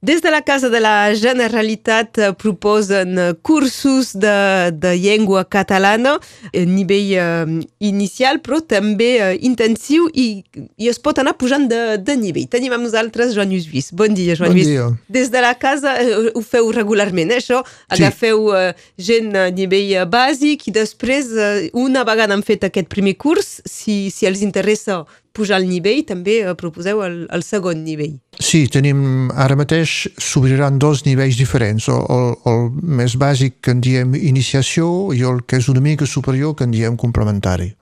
Des de la Casa de la Generalitat eh, proposen eh, cursos de, de llengua catalana a nivell eh, inicial, però també eh, intensiu i, i es pot anar pujant de, de nivell. Tenim amb nosaltres Joan Lluís. Bon dia, Joan bon Lluís. Dia. Des de la casa eh, ho feu regularment, eh, això? Agafeu eh, gent a nivell eh, bàsic i després, eh, una vegada han fet aquest primer curs, si, si els interessa pujar el nivell, també eh, proposeu el, el segon nivell. Sí, tenim, ara mateix s'obriran dos nivells diferents, el, el, el més bàsic que en diem iniciació i el que és una mica superior que en diem complementari.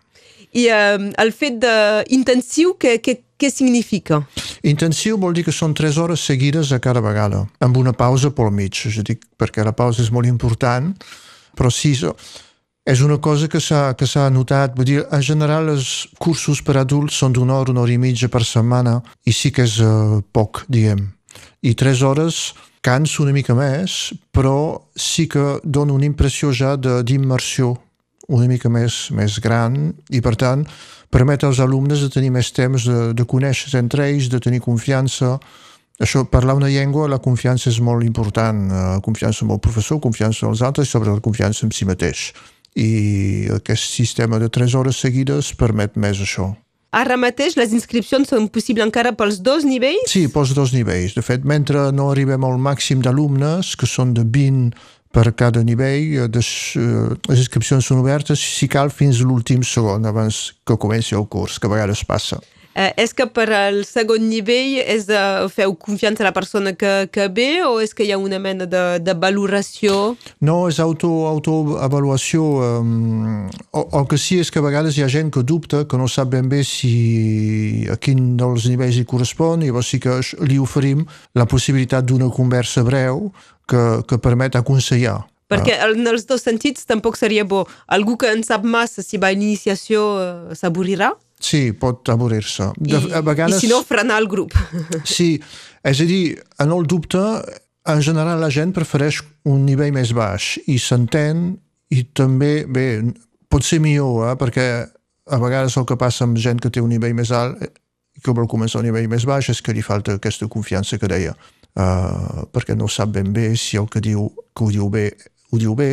I eh, el fet d'intensiu, què, què, què significa? Intensiu vol dir que són 3 hores seguides a cada vegada, amb una pausa pel mig, és a dir, perquè la pausa és molt important, però sí, és una cosa que s'ha notat. Vull dir, en general, els cursos per adults són d'una hora, una hora i mitja per setmana, i sí que és uh, poc, diguem. I tres hores cansa una mica més, però sí que dona una impressió ja d'immersió una mica més, més gran i, per tant, permet als alumnes de tenir més temps de, de conèixer entre ells, de tenir confiança. Això, parlar una llengua, la confiança és molt important. Uh, confiança en el professor, confiança en els altres i sobretot confiança en si mateix i aquest sistema de 3 hores seguides permet més això. Ara mateix les inscripcions són possibles encara pels dos nivells? Sí, pels dos nivells. De fet, mentre no arribem al màxim d'alumnes, que són de 20 per cada nivell, les, les inscripcions són obertes, si cal, fins a l'últim segon, abans que comenci el curs, que a vegades passa. Eh, és que per al segon nivell és de, feu confiança a la persona que, que ve o és que hi ha una mena de, de valoració? No, és auto, autoavaluació. Um, el, el que sí és que a vegades hi ha gent que dubta, que no sap ben bé si a quin dels nivells hi correspon, i llavors sí que li oferim la possibilitat d'una conversa breu que, que permet aconsellar. Perquè en els dos sentits tampoc seria bo. Algú que en sap massa si va a iniciació eh, s'avorrirà? Sí, pot avorrir-se. I, vegades... I si no, frenar el grup. Sí, és a dir, en el dubte, en general la gent prefereix un nivell més baix i s'entén i també, bé, pot ser millor, eh? perquè a vegades el que passa amb gent que té un nivell més alt i que vol començar un nivell més baix és que li falta aquesta confiança que deia, uh, perquè no sap ben bé si el que diu que ho diu bé, ho diu bé,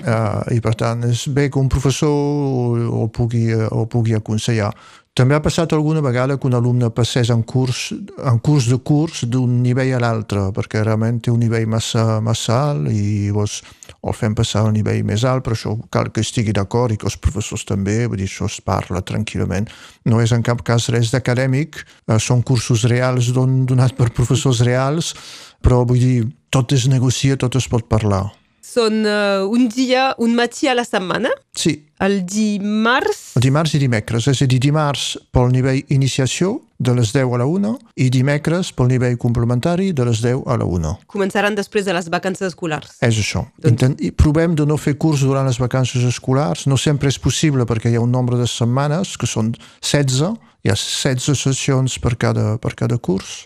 Uh, I per tant és bé que un professor el pugui, el pugui aconsellar. També ha passat alguna vegada que un alumne passés en curs, en curs de curs d'un nivell a l'altre, perquè realment té un nivell massa, massa alt i llavors el fem passar al nivell més alt, però això cal que estigui d'acord i que els professors també, vull dir, això es parla tranquil·lament. No és en cap cas res d'acadèmic, uh, són cursos reals don, donats per professors reals, però vull dir, tot es negocia, tot es pot parlar són uh, un dia, un matí a la setmana? Sí. El dimarts? El dimarts i dimecres, és a dir, dimarts pel nivell iniciació de les 10 a la 1 i dimecres pel nivell complementari de les 10 a la 1. Començaran després de les vacances escolars. És això. Doncs... Intent... Provem de no fer curs durant les vacances escolars. No sempre és possible perquè hi ha un nombre de setmanes, que són 16, hi ha 16 sessions per cada, per cada curs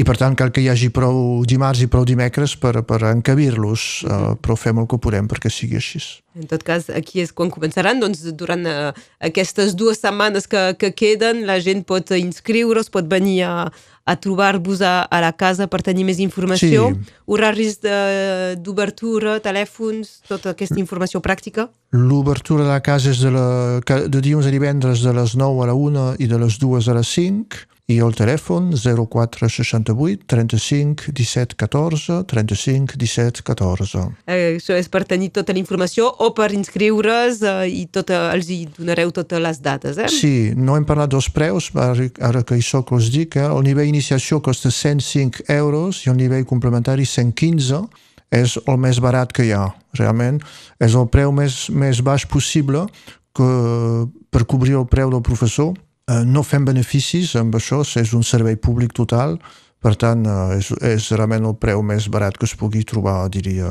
i per tant cal que hi hagi prou dimarts i prou dimecres per, per encabir-los, uh, però fem el que podem perquè sigui així. En tot cas, aquí és quan començaran, doncs durant uh, aquestes dues setmanes que, que queden, la gent pot inscriure's, pot venir a, a trobar-vos a, a la casa per tenir més informació, sí. horaris d'obertura, telèfons, tota aquesta informació pràctica? L'obertura de la casa és de, la, de dilluns a divendres de les 9 a la 1 i de les 2 a les 5, i el telèfon 0468 35 17 14 35 17 14. Eh, això és per tenir tota la informació o per inscriure's eh, i tota, els hi donareu totes les dates, eh? Sí, no hem parlat dels preus, ara, ara que hi soc us dic, eh? el nivell iniciació costa 105 euros i el nivell complementari 115 és el més barat que hi ha, realment. És el preu més, més baix possible que, per cobrir el preu del professor Eh, no fem beneficis amb això, és un servei públic total, per tant, eh, és, és realment el preu més barat que es pugui trobar, diria,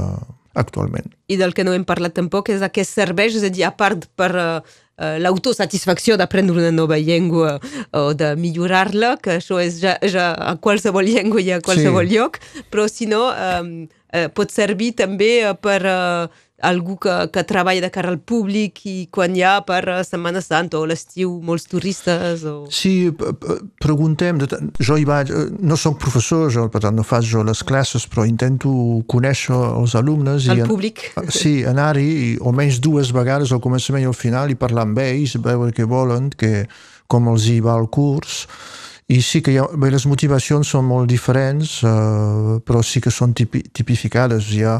actualment. I del que no hem parlat tampoc és aquest servei, és a dir, a part per uh, l'autosatisfacció d'aprendre una nova llengua o de millorar-la, que això és ja, ja a qualsevol llengua i a qualsevol sí. lloc, però si no, um, uh, pot servir també per uh, algú que, que treballa de cara al públic i quan hi ha per Setmana Santa o l'estiu molts turistes o... Sí, preguntem, jo hi vaig, no soc professor, jo, per tant no faig jo les classes, però intento conèixer els alumnes el i públic. En, sí, anar-hi almenys dues vegades al començament i al final i parlar amb ells, veure què volen, que, com els hi va el curs i sí que ha, bé, les motivacions són molt diferents, eh, però sí que són tipi, tipificades. Hi ha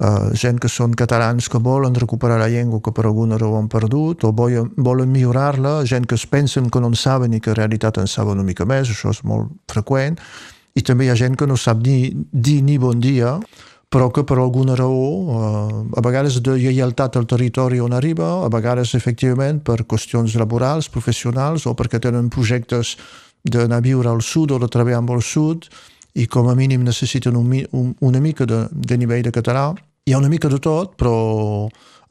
eh, gent que són catalans que volen recuperar la llengua que per alguna raó han perdut o volen, volen millorar-la, gent que es pensen que no en saben i que en realitat en saben una mica més, això és molt freqüent, i també hi ha gent que no sap ni dir ni bon dia, però que per alguna raó, eh, a vegades de lleialtat al territori on arriba, a vegades efectivament per qüestions laborals, professionals o perquè tenen projectes d'anar a viure al sud o de treballar amb el sud i com a mínim necessiten un, un, una mica de, de nivell de català. Hi ha una mica de tot, però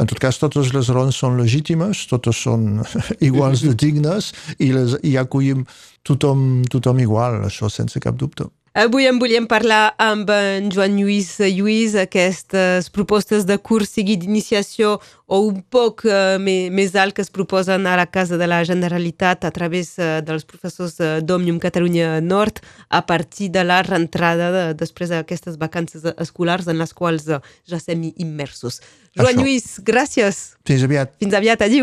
en tot cas totes les raons són legítimes, totes són iguals de dignes i, les, i acollim tothom, tothom igual, això sense cap dubte. Avui en volíem parlar amb en Joan Lluís Lluís, aquestes propostes de curs sigui d'iniciació o un poc uh, més alt que es proposen a la Casa de la Generalitat a través uh, dels professors uh, d'Òmnium Catalunya Nord a partir de la rentrada de, després d'aquestes vacances escolars en les quals uh, ja estem immersos. Joan Això. Lluís, gràcies. Fins aviat. Fins aviat, adiu.